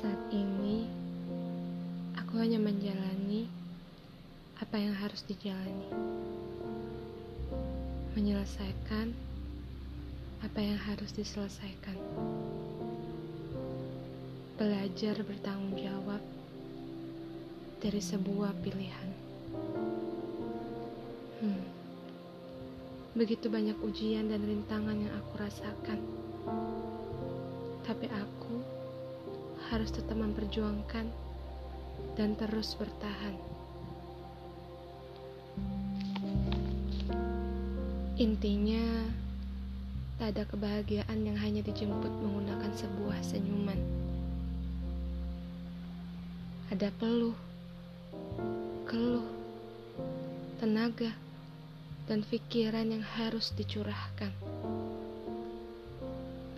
Saat ini, aku hanya menjalani apa yang harus dijalani, menyelesaikan apa yang harus diselesaikan, belajar bertanggung jawab dari sebuah pilihan. Hmm, begitu banyak ujian dan rintangan yang aku rasakan, tapi aku harus tetap memperjuangkan dan terus bertahan. Intinya, tak ada kebahagiaan yang hanya dijemput menggunakan sebuah senyuman. Ada peluh, keluh, tenaga, dan pikiran yang harus dicurahkan.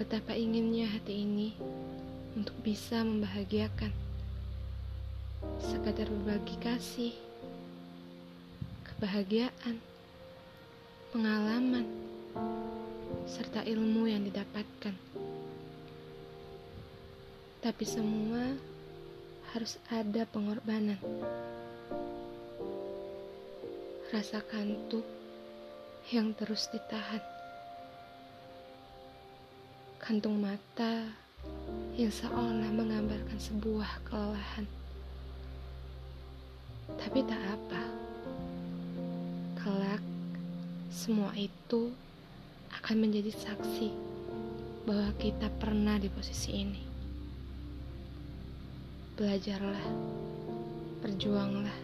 Betapa inginnya hati ini untuk bisa membahagiakan, sekadar berbagi kasih, kebahagiaan pengalaman, serta ilmu yang didapatkan. Tapi semua harus ada pengorbanan. Rasa kantuk yang terus ditahan. Kantung mata yang seolah menggambarkan sebuah kelelahan. Tapi tak apa. Kelak semua itu akan menjadi saksi bahwa kita pernah di posisi ini. Belajarlah, berjuanglah,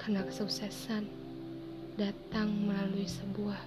karena kesuksesan datang melalui sebuah